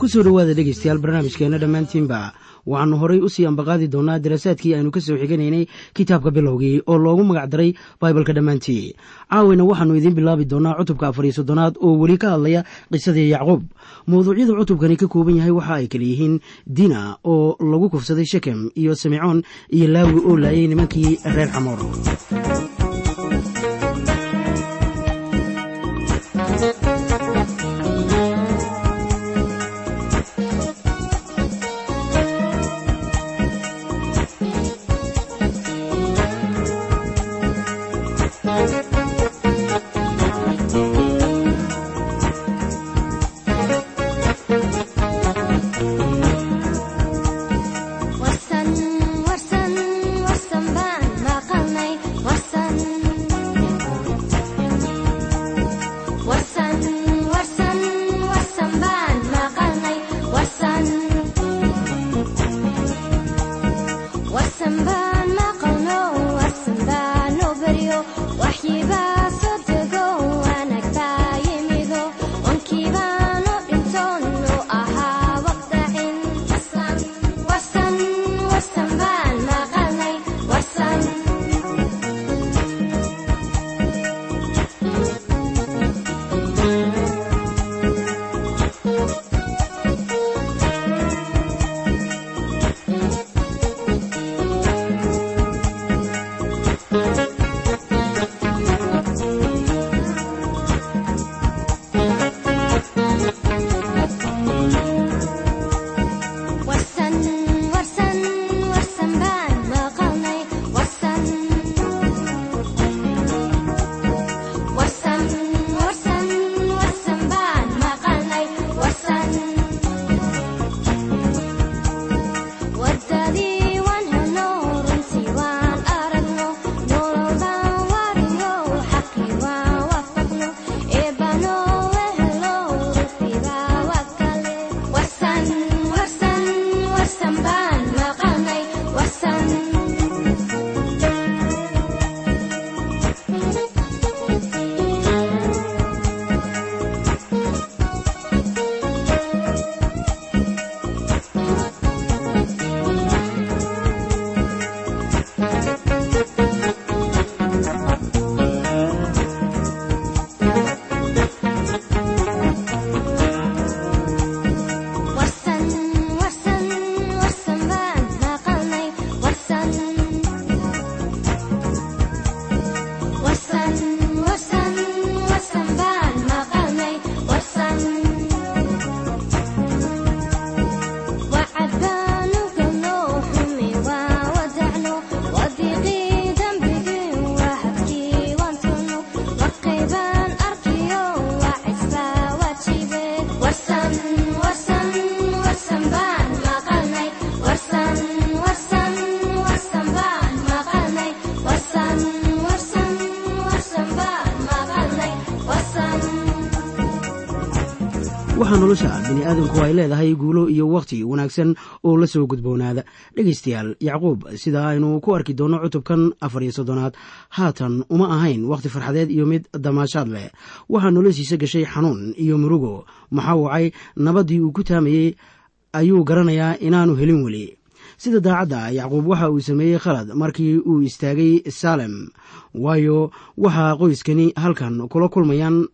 ku soo dhowaada dhegaystayaal barnaamijkeenna dhammaantiinba. Waxaannu horay u sii ambaqaadi doonnaa daraasaadkii aynu ka soo xiganaynay kitaabka bilowgii oo loogu magac daray baibalka dhammaantii. Caawina waxaannu idiin bilaabi doonnaa cutubka afariyo soddonaad oo weli ka hadlaya qisadii yacquub. Mawduucyada cutubkani ka kooban yahay waxa ay kala yihiin dina oo lagu kufsaday shekem iyo samicoon iyo laawi oo laayay nimankii reer xamoor nolosha bini'aadanku ay leedahay guulo iyo wakhti wanaagsan oo la soo gudboonaada. Dhegaystayaal yacquub sida aynu ku arki doonno cutubkan afar iyo soddonaad. Haatan uma ahayn wakhti farxadeed iyo mid damaashaad leh. Waxaa noloshiisa gashay xanuun iyo murugo. Maxaa wacay? Nabaddii uu ku taamayey ayuu garanayaa inaanu helin weli. Sida daacadda yacquub waxa uu sameeyey khalad markii uu istaagay salem waayo waxaa qoyskani halkan kula kulmayaan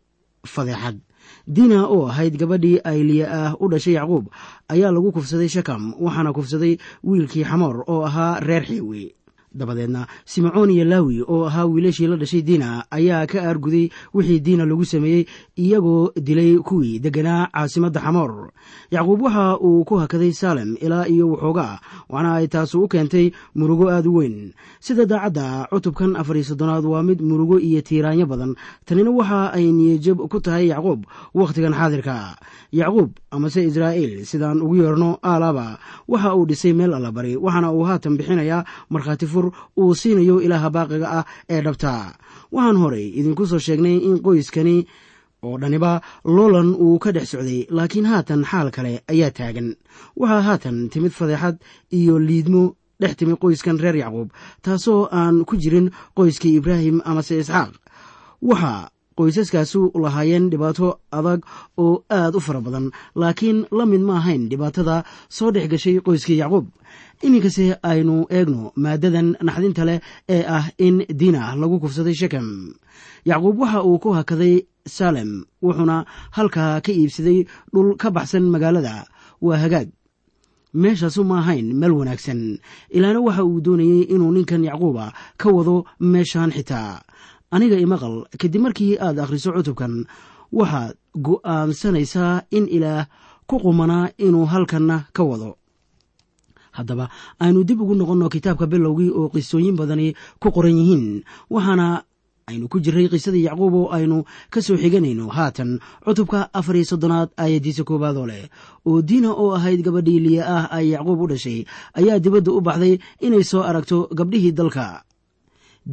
fadeexad diina oo ahayd gabadhii ayliya ah u dhashay yacquub ayaa lagu kufsaday shakam waxaana kufsaday wiilkii xamoor oo ahaa reer xiiwi dabadeedna. Simcoon iyo laawi oo ahaa wiilashii la dhashay diina ayaa ka aarguday wixii diina lagu sameeyey iyagoo dilay kuwii degganaa caasimadda xamoor. Yacquub waxa uu ku hakaday saalem ilaa iyo waxoogaa waxna ay taasu u keentay murugo aad u weyn. Sida daacadda cutubkan afar iyo soddonaad waa mid murugo iyo tiiraanyo badan. Tanina waxa ay niyajab ku tahay yacquub wakhtigan xaadirka. Yacquub amase israa'iil sidaan ugu yeerno aalaba waxa uu dhisay meel allabari waxaana uu haatan bixinayaa markhaati fur uu siinayo ilaaha baaqiga ah ee dhabta. Waxaan horay idinku soo sheegnay in qoyskani oo dhaniba loolan uu ka dhex socday laakiin haatan xaal kale ayaa taagan. Waxaa haatan timid fadeexad iyo liidmo dhex timid qoyskan reer yacquub taasoo aan ku jirin qoyskii ibraahim amase isxaaq. Waxaa qoysaskaasu lahaayeen dhibaato adag oo aad u fara badan. Laakiin la mid ma ahayn dhibaatada soo dhex gashay qoyskii yacquub. Iminkase aynu eegno maaddadan naxdinta leh ee ah in diina lagu kufsaday shekem yacquub waxa uu ku hakaday salem wuxuuna halkaa ka iibsaday dhul ka baxsan magaalada waa hagaag. Meeshaasu ma ahayn meel wanaagsan. Ilaana waxa uu doonayey inuu ninkan yacquuba ka wado meeshan xitaa aniga imaqal kadib markii aad akhriso cutubkan waxaad go'aansanaysaa in ilaah ku qumanaa inuu halkanna ka wado. Haddaba aynu dib ugu noqonno kitaabka bilowgii oo qisooyin badani ku qoran yihiin. Waxaana aynu ku jirray qisadii yacquub oo aynu ka soo xiganayno. Haatan cutubka afar iyo soddonaad aayaddiisa koowaad oo leh oo diina oo ahayd gabadhii liya ah ay yacquub u dhashay ayaa dibadda u baxday inay soo aragto gabdhihii dalka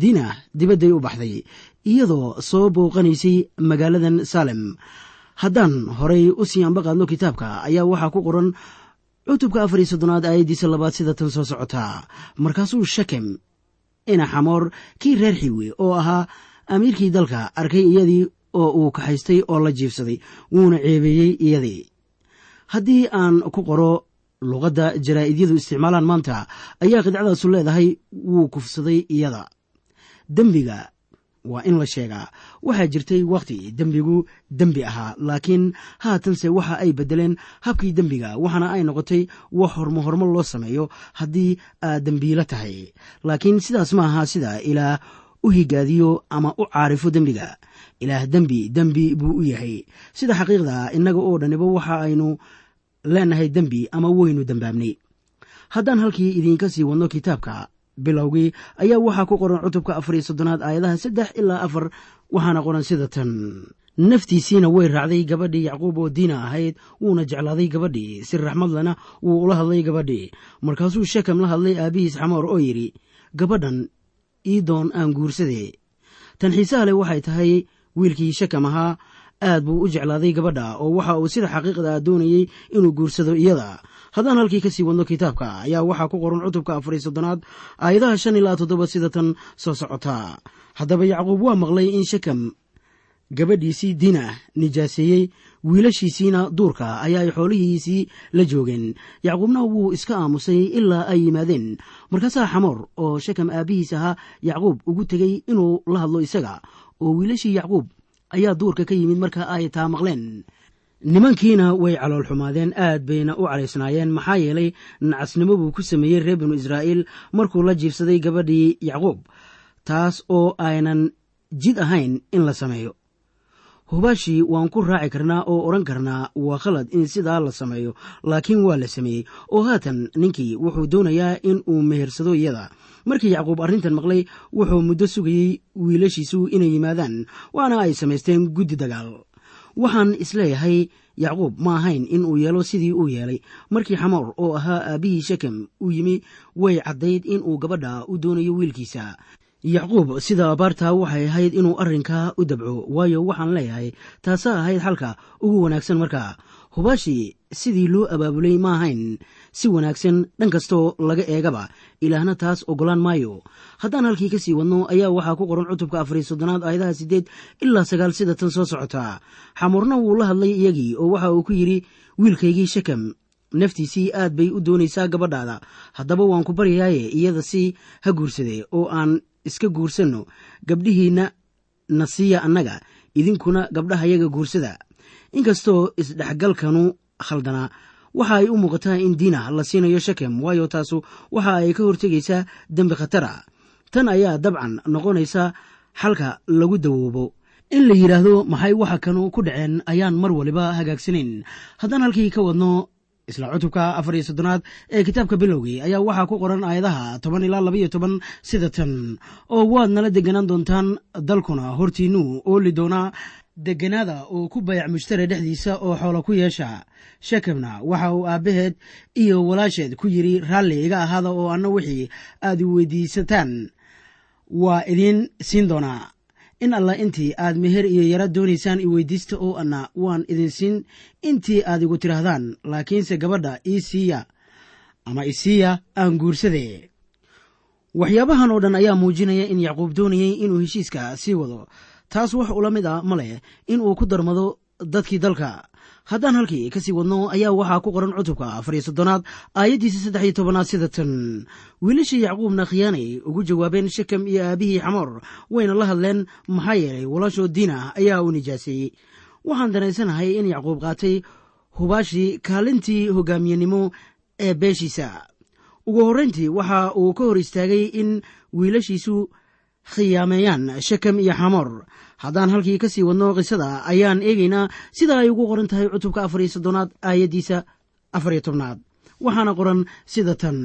diina dibadday u baxday iyadoo soo booqanaysay magaaladan salem haddaan horay u sii ambaqaadno kitaabka ayaa waxaa ku qoran cutubka afar iyo soddonaad aayaddiisa labaad sida tan soo socotaa markaasuu shakem ina xamoor kii reer xiwi oo ahaa amiirkii dalka arkay iyadii oo uu kaxaystay oo la jiibsaday wuuna ceebeeyey iyadii. Haddii aan ku qoro luqadda jaraa'idiyadu isticmaalaan maanta ayaa qidcadaasu leedahay wuu kufsaday iyada dembiga waa in la sheegaa. Waxaa jirtay wakhti dembigu dembi ahaa laakiin haatanse waxa ay beddeleen habkii dembiga waxaana ay noqotay wax hormo hormo loo sameeyo haddii aad dembiilo tahay. Laakiin sidaas ma aha sida ilaah u higaadiyo ama u caarifo dembiga. Ilaah dembi dembi buu u yahay. Sida xaqiiqda innaga oo dhaniba waxa aynu leenahay dembi ama weynu dembaabnay. Haddaan halkii idiinka sii wadno kitaabka bilowgii ayaa waxaa ku qoran cutubka afar iyo soddonaad aayadaha saddex ilaa afar waxaana qoran sida tan. Naftiisiina way raacday gabadhii yacquub oo diina ahayd wuuna jeclaaday gabadhii si raxmadlena wuu ula hadlay gabadhii. Markaasuu shekem la hadlay aabbihiis xamoor oo yidhi gabadhan ii doon aan guursadee. Tan xiisaha leh waxay tahay wiilkii shekem ahaa aad buu u jeclaaday gabadha oo waxa uu sida xaqiiqda ah doonayey inuu guursado iyada. Haddaan halkii ka sii wadno kitaabka ayaa waxaa ku qoran cutubka afar iyo soddonaad aayadaha shan ilaa toddoba sida tan soo socotaa haddaba yacquub waa maqlay in shekem gabadhiisii diina nijaaseeyey wiilashiisiina duurka ayaa ay xoolihiisii la joogeen. Yacquubna wuu iska aamusay ilaa ay yimaadeen. Markaasaa xamoor oo shekem aabbihiis ahaa yacquub ugu tegey inuu la hadlo isaga oo wiilashii yacquub ayaa duurka ka yimid marka ay taa maqleen nimankiina way calool xumaadeen aad bayna u caraysnaayeen maxaa yeelay nacasnimo buu ku sameeyey reer binu israa'iil markuu la jiibsaday gabadhii yacquub taas oo aynan jid ahayn in la sameeyo. Hubaashii waan ku raaci karnaa oo odhan karnaa waa khalad in sidaa la sameeyo laakiin waa la sameeyey. Oo haatan ninkii wuxuu doonayaa in uu mehersado iyada markii yacquub arrintan maqlay wuxuu muddo sugayey wiilashiisu inay yimaadaan waana ay samaysteen guddi dagaal. Waxaan is leeyahay yacquub ma ahayn in uu yeelo sidii uu yeelay. Markii xamoor oo ahaa aabbihii shekem uu yimi way caddayd in uu gabadha u doonayo wiilkiisa. Yacquub sida abaartaa waxay ahayd inuu arrinkaa u dabco waayo waxaan leeyahay taasaa ahayd xalka ugu wanaagsan markaa. Hubaashii sidii loo abaabulay ma ahayn si wanaagsan dhan kastoo laga eegaba. Ilaahna taas oggolaan maayo. Haddaan halkii ka sii wadno ayaa waxaa ku qoran cutubka afariy soddonaad aayadaha siddeed ilaa sagaal sida tan soo socota. Xamuurna wuu la hadlay iyagii oo waxa uu ku yidhi wiilkaygii shakam naftiisii aad bay u doonaysaa gabadhaada. Haddaba waan ku baryayaaye iyada si ha guursade oo aan iska guursanno. Gabdhihiinna na siiya annaga idinkuna gabdhahayaga guursada. Inkastoo isdhexgalkanu khaldanaa waxa ay u muuqataa in diina la siinayo shakem waayo taasu waxa ay ka hortegaysaa dembi khatara. Tan ayaa dabcan noqonaysa xalka lagu dawoobo. In la yidhaahdo maxay waxa kanu ku dhaceen? Ayaan mar waliba hagaagsanayn haddaan halkii ka wadno isla cutubka afar iyo soddonaad ee kitaabka bilowgii ayaa waxaa ku qoran aayadaha toban ilaa labaiyo toban sida tan. Oo waad nala deganaan doontaan dalkuna hortiinnuu ooli doonaa deganaada oo ku bayac mushtare dhexdiisa oo xoolo ku yeesha. Shekemna waxa uu aabbaheed iyo walaasheed ku yidhi raalli iga ahaada oo anna wixii aad i weydiisataan. Waa idiin siin doonaa in alla intii aad meher iyo yara doonaysaan i weydiista oo anna waan idin siin intii aad igu tidhaahdaan laakiinse gabadha ii siiya ama isiiya aan guursade waxyaabahan oo dhan ayaa muujinaya in yacquub doonayay inuu heshiiska sii wado taas wax ula mid a ma leh in uu ku darmado dadkii dalka. Haddaan halkii ka sii wadno ayaa waxaa ku qoran cutubka afar iyo soddonaad aayaddiisa saddex iyo tobanaad sida tan. Wiilashii yacquubna khiyaanay ugu jawaabeen shekem iyo aabihii xamoor wayna la hadleen maxaa yeelay walaashoo diina ayaa u nijaaseeyey waxaan danaysanahay in yacquub qaatay hubaashii kaalintii hogaamiyenimo ee beeshiisa. Ugu horrayntii waxa uu ka hor istaagay in wiilashiisu khiyaameeyaan shekem iyo xamoor haddaan halkii ka sii wadno qisada ayaan eegaynaa sida ay ugu qoran tahay cutubka afar soddonaad aayaddiisa afar iyo tobnaad. Waxaana qoran sida tan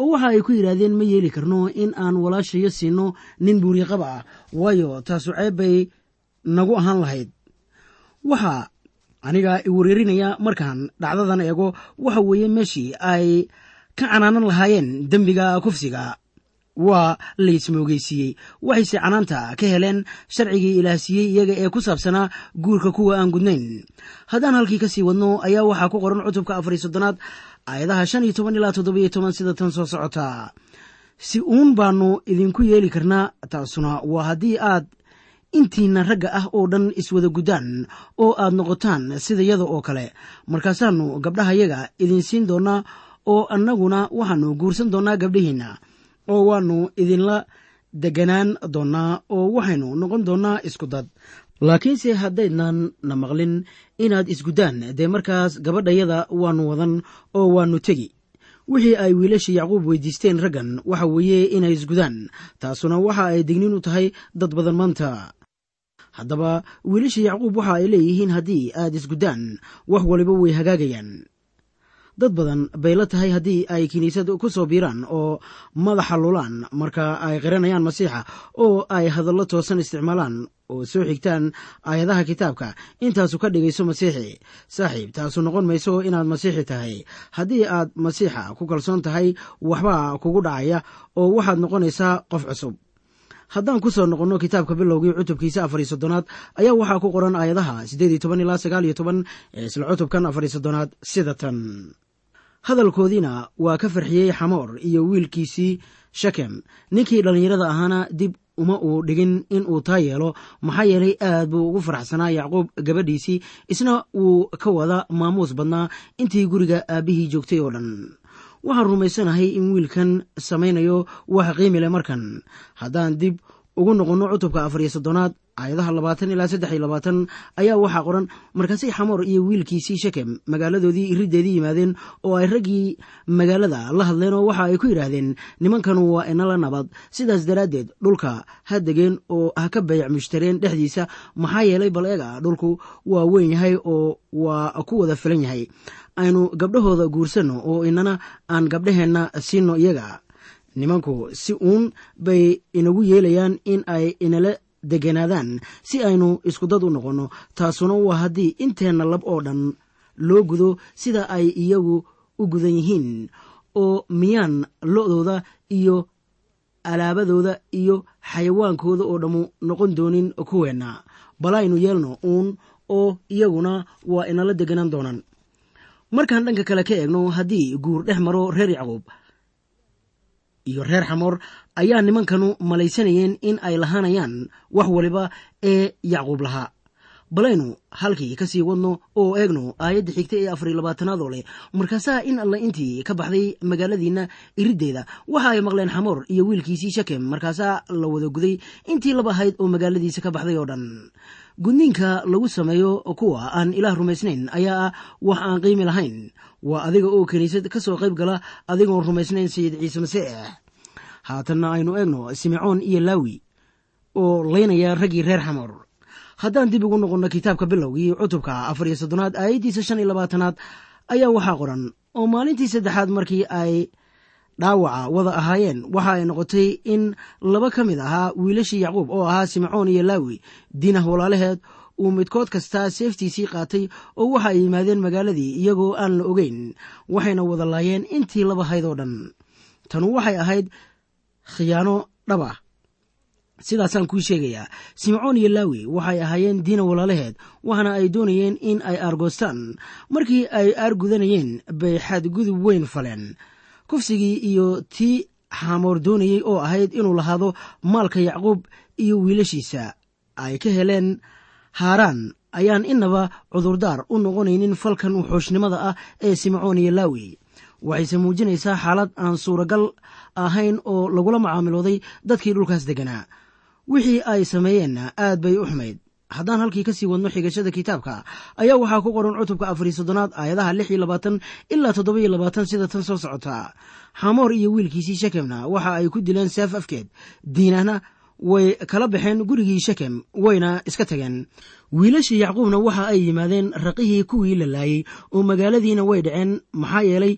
oo waxa ay ku yidhaahdeen ma yeeli karno in aan walaashayo siinno nin buuriqaba ah waayo taasu ceeb bay nagu ahaan lahayd. Waxaa aniga i wareerinaya markaan dhacdadan eego waxa weeye meeshii ay ka canaanan lahaayeen dembiga kufsiga waa laysmoogeysiiyey waxayse canaanta ka heleen sharcigii ilaahsiiyey iyaga ee ku saabsanaa guurka kuwa aan gudnayn. Haddaan halkii ka sii wadno ayaa waxaa ku qoran cutubka afar iyo soddonaad aayadaha shan iyo toban ilaa toddobiyo toban sida tan soo socota. Si uun baannu idinku yeeli karnaa taasuna waa haddii aad intiina ragga ah oo dhan iswada guddaan oo aad noqotaan sidayada oo kale. Markaasaannu gabdhahayaga idin siin doonnaa oo annaguna waxaannu guursan doonnaa gabdhihiinna oo waannu idinla deganaan doonnaa oo waxaynu noqon doonnaa isku dad. Laakiinse haddaydnan na maqlin inaad isguddaan dee markaas gabadhayada waannu wadan oo waannu tegi. Wixii ay wiilashii yacquub weydiisteen raggan waxa weeye inay isgudaan taasuna waxa ay dignin u tahay dad badan maanta. Haddaba wiilashii yacquub waxa ay leeyihiin haddii aad isguddaan wax waliba way hagaagayaan dad badan bay la tahay haddii ay kiniisad ku soo biiraan oo madaxa lulaan marka ay qiranayaan masiixa oo ay hadallo toosan isticmaalaan oo soo xigtaan aayadaha kitaabka. Intaasu ka dhigayso masiixi saaxiib taasu noqon mayso inaad masiixi tahay. Haddii aad masiixa ku kalsoon tahay waxbaa kugu dhacaya oo waxaad noqonaysaa qof cusub haddaan ku soo noqonno kitaabka bilowgii cutubkiisa afar iyo soddonaad ayaa waxaa ku qoran aayadaha siddeed toban ilaa sagaal iyo toban ee isla cutubkan afar iyo soddonaad sida tan. Hadalkoodiina waa ka farxiyey xamoor iyo wiilkiisii shakem ninkii dhallinyarada ahaana dib uma uu dhigin in uu taa yeelo. Maxaa yeelay aad buu ugu faraxsanaa yacquub gabadhiisii isna wuu ka wada maamuus badnaa intii guriga aabbihii joogtay oo dhan waxaan rumaysanahay in wiilkan samaynayo wax qiimi leh markan. Haddaan dib ugu noqonno cutubka afar iyo soddonaad aayadaha labaatan ilaa saddex iyo labaatan ayaa waxaa qoran. Markaasay xamoor iyo wiilkiisii shekem magaaladoodii iriddeedii yimaadeen oo ay raggii magaalada la hadleen oo waxa ay ku yidhaahdeen nimankanu waa inala nabad. Sidaas daraaddeed dhulka ha degeen oo ha ka bayac mushtareen dhexdiisa maxaa yeelay bal eega dhulku waa weyn yahay oo waa ku wada filan yahay. Aynu gabdhahooda guursanno oo inana aan gabdhaheenna siinno iyaga. Nimanku si uun bay inagu yeelayaan in ay inala deganaadaan si aynu iskudad u noqonno taasuna waa haddii inteenna lab oo dhan loo gudo sida ay iyagu u gudan yihiin oo miyaan lo'dooda iyo alaabadooda iyo xayawaankooda oo dhammu noqon doonin kuweenna. Bal aynu yeelno uun oo iyaguna waa inala deganaan doonaan. Markaan dhanka kale ka eegno haddii guur dhex maro reer yacquub iyo reer xamoor ayaa nimankanu malaysanayeen in ay lahaanayaan wax waliba ee yacquub lahaa. Balaynu halkii ka sii wadno oo eegno aayadda xigta ee afariy labaatanaad oo leh markaasaa in alla intii ka baxday magaaladiinna iriddeeda waxa ay maqleen xamoor iyo wiilkiisii shakem markaasaa la wada guday intii laba ahayd oo magaaladiisa ka baxday oo dhan. Gudniinka lagu sameeyo kuwa aan ilaah rumaysnayn ayaa ah wax aan qiimi lahayn. Waa adiga oo kiniisad ka soo qayb gala adigoon rumaysnayn sayid ciise masiix haatanna aynu eegno simecoon iyo laawi oo laynaya raggii reer xamoor haddaan dib ugu noqonno kitaabka bilowgii cutubka afar iyo soddonaad aayaddiisa shan iyo labaatanaad ayaa waxaa qoran oo maalintii saddexaad markii ay dhaawaca wada ahaayeen waxa ay noqotay in laba ka mid ahaa wiilashii yacquub oo ahaa simecoon iyo laawi diinah walaalaheed uu midkood kastaa seeftiisii qaatay oo waxa ay yimaadeen magaaladii iyagoo aan la ogeyn waxayna wada laayeen intii laba hayd oo dhan. Tanu waxay ahayd khiyaano dhab ah. Sidaasaan kuu sheegayaa simcoon iyo laawi waxay ahaayeen diina walaalaheed waxaana ay doonayeen in ay aargoostaan. Markii ay aargudanayeen bay xadgudub weyn faleen. Kufsigii iyo tii xaamoor doonayey oo ahayd inuu lahaado maalka yacquub iyo wiilashiisa. Ay ka heleen haaraan. Ayaan inaba cudurdaar u noqonaynin falkan wuxuushnimada ah ee simcoon iyo laawi waxayse muujinaysaa xaalad aan suuragal ahayn oo lagula macaamilooday dadkii dhulkaas degganaa wixii ay sameeyeenna aad bay u xumayd. Haddaan halkii ka sii wadno xigashada kitaabka ayaa waxaa ku qoran cutubka afariy soddonaad aayadaha lix iyo labaatan ilaa toddoba-iyo labaatan sida tan soo socota. Xamoor iyo wiilkiisii shekemna waxa ay ku dileen seef afkeed. Diinahna way kala baxeen gurigii shekem wayna iska tageen. Wiilashii yacquubna waxa ay yimaadeen raqihii kuwii la laayey oo magaaladiina way dhaceen maxaa yeelay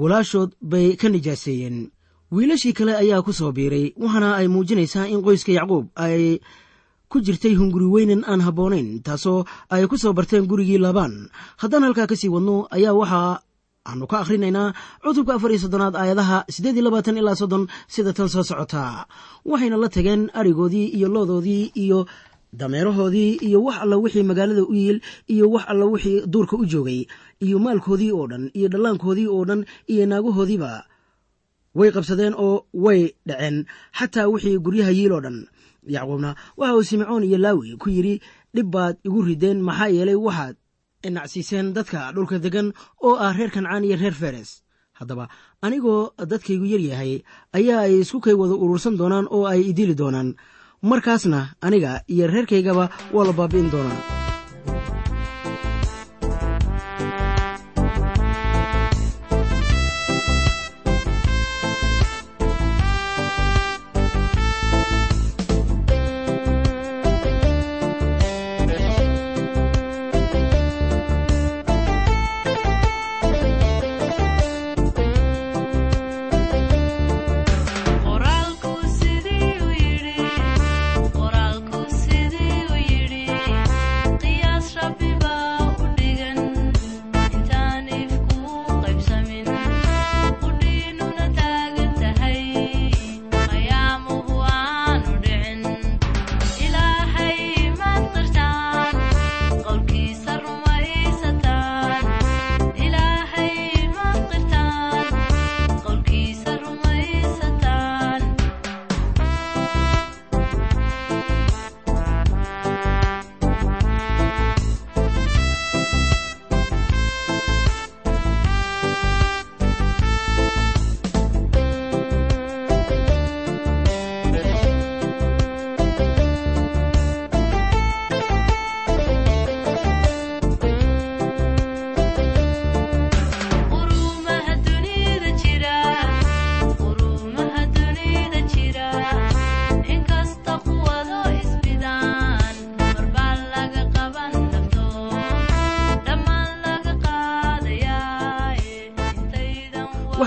walaashood bay ka nijaaseeyeen. Wiilashii kale ayaa ku soo biiray waxaana ay muujinaysaa in qoyska yacquub ay ku jirtay hunguri weynan aan habboonayn taasoo ay ku soo barteen gurigii laabaan. Haddaan halkaa ka sii wadno ayaa waxaa aanu ka akhrinaynaa cutubka afar iyo soddonaad aayadaha siddeed iyo labaatan ilaa soddon sida tan soo socotaa waxayna la tageen arigoodii iyo loodoodii iyo dameerahoodii iyo wax alla wixii magaalada u yiil iyo wax alla wixii duurka u joogay iyo maalkoodii oo dhan iyo dhallaankoodii oo dhan iyo naagahoodiiba way qabsadeen oo way dhaceen. Xataa wixii guryaha yiil oo dhan. Yacquubna waxa uu simecoon iyo laawi ku yidhi dhib baad igu rideen maxaa yeelay waxaad inacsiiseen dadka dhulka degan oo ah reer kancaan iyo reer feres. Haddaba anigoo dadkaygu yar yahay ayaa ay isku kay wada urursan doonaan oo ay idili doonaan markaasna aniga iyo reerkaygaba waa la baabi'in doonaa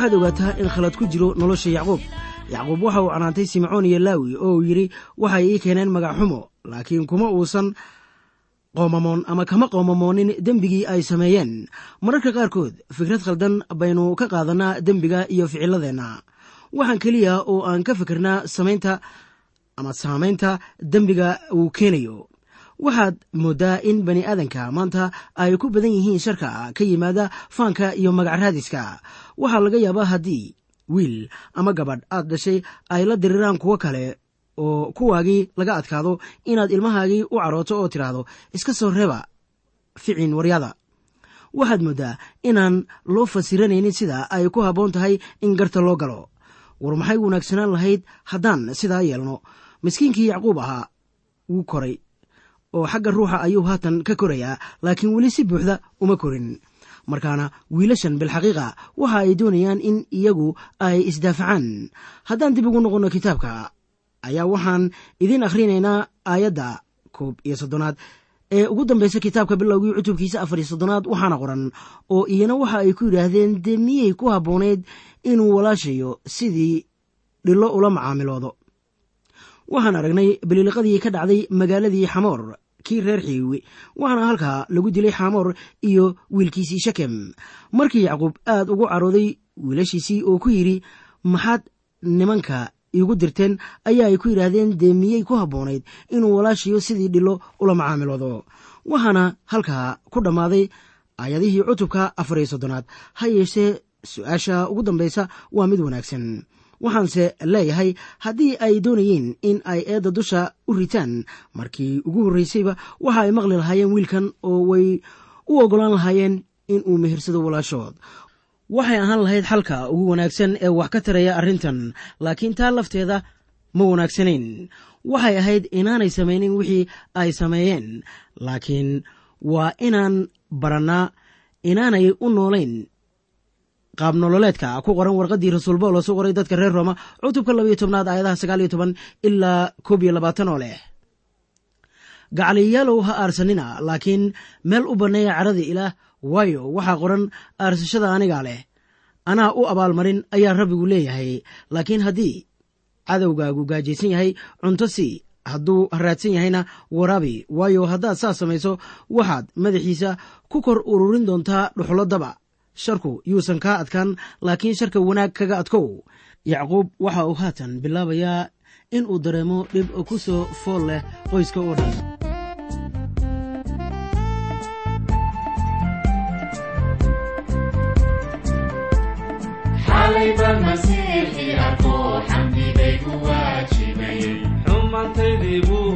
waxaad ogaataa in khalad ku jiro nolosha yacquub. Yacquub waxa uu canaantay simcoon iyo laawi oo uu yidhi waxay ii keeneen magac xumo laakiin kuma uusan qoomamoon ama kama qoomamoonin dembigii ay sameeyeen. Mararka qaarkood fikrad khaldan baynu ka qaadanaa dembiga iyo ficiladeenna waxaan keliya oo aan ka fikirnaa samaynta ama saamaynta dembiga uu keenayo. Waxaad mooddaa in bani aadanka maanta ay ku badan yihiin sharka ka yimaada faanka iyo magac raadiska waxaa laga yaabaa haddii wiil ama gabadh aad dhashay ay la diriraan kuwo kale oo kuwaagii laga adkaado inaad ilmahaagii u carooto oo tidhaahdo iska soo reeba ficin waryada. Waxaad mooddaa inaan loo fasiranaynin sida ay ku habboon tahay in garta loo galo. War maxay wanaagsanaan lahayd haddaan sidaa yeelno? Miskiinkii yacquub ahaa wuu koray oo xagga ruuxa ayuu haatan ka korayaa laakiin weli si buuxda uma korin markaana wiilashan bilxaqiiqa waxa ay doonayaan in iyagu ay isdaafacaan. Haddaan dib ugu noqonno kitaabka ayaa waxaan idiin akhrinaynaa aayadda koob iyo soddonaad. Ee ugu dambaysa kitaabka bilowgii cutubkiisa afar iyo soddonaad waxaana qoran oo iyana waxa ay ku yidhaahdeen dee miyey ku habboonayd inuu walaashayo sidii dhillo ula macaamiloodo waxaan aragnay biliiliqadii ka dhacday magaaladii xamoor kii reer xiiwi waxaana halkaa lagu dilay xamoor iyo wiilkiisii shakem markii yacquub aad ugu carooday wiilashiisii oo ku yidhi maxaad nimanka iigu dirteen? ayaa ay ku yidhaahdeen dee miyey ku habboonayd inuu walaashiyo sidii dhillo ula macaamiloodo? Waxaana halkaa ku dhammaaday aayadihii cutubka afar iyo soddonaad. Ha yeeshee su'aasha ugu dambaysa waa mid wanaagsan waxaanse leeyahay haddii ay doonayeen in ay eedda dusha u ritaan markii ugu horraysayba waxa ay maqli lahaayeen wiilkan oo way u oggolaan lahaayeen in uu mehirsado walaashood. Waxay ahaan lahayd xalka ugu wanaagsan ee wax ka taraya arrintan laakiin taa lafteeda ma wanaagsanayn. Waxay ahayd inaanay samaynin wixii ay sameeyeen laakiin waa inaan barannaa inaanay u noolayn qaab nololeedka. Ku qoran warqaddii rasuul bawlos u qoray dadka reer rooma cutubka labaiyo tobnaad aayadaha sagaal iyo toban ilaa koob iyo labaatan oo leh. Gacaliyaalow ha aarsanina laakiin meel u banneeya cadhada ilaah waayo waxaa qoran aarsashada anigaa leh. Anaa u abaalmarin ayaa rabbigu leeyahay laakiin haddii cadowgaagu gaajaysan yahay cunto sii hadduu haraadsan yahayna waraabi waayo haddaad saas samayso waxaad madaxiisa ku kor ururin doontaa dhuxlo daba sharku yuusan kaa adkaan laakiin sharka wanaag kaga adkow. Yacquub waxa uu haatan bilaabayaa in uu dareemo dhib ku soo fool leh qoyska oo dhan. Buu dhinto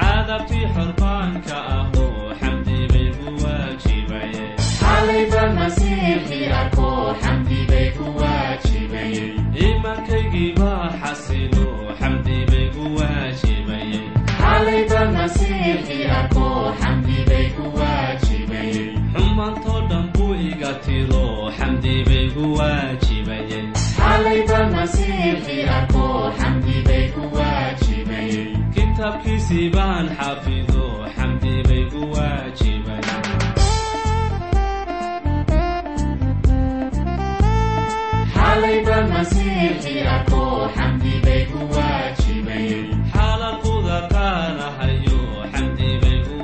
cadabtii xorbaanka ahoo xamdi bay ku waajibayeen iimaankaygii baa xasilo xamdi bay ku waajibayeen xumaantoo dhan buu iga tiro xamdi bay ku waajibayeen kitaabkiisii baan xafido xamdi bay ku waajibayeen xaalaquda qaanahayo xamdi bay ku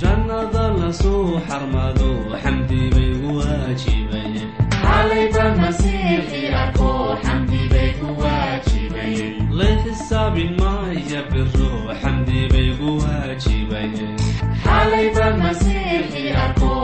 jannada la soo xarmado xamdi baygu waajibay lay xisaabin maya biro xamdi baygu waajibay xumaantaydii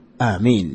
aamiin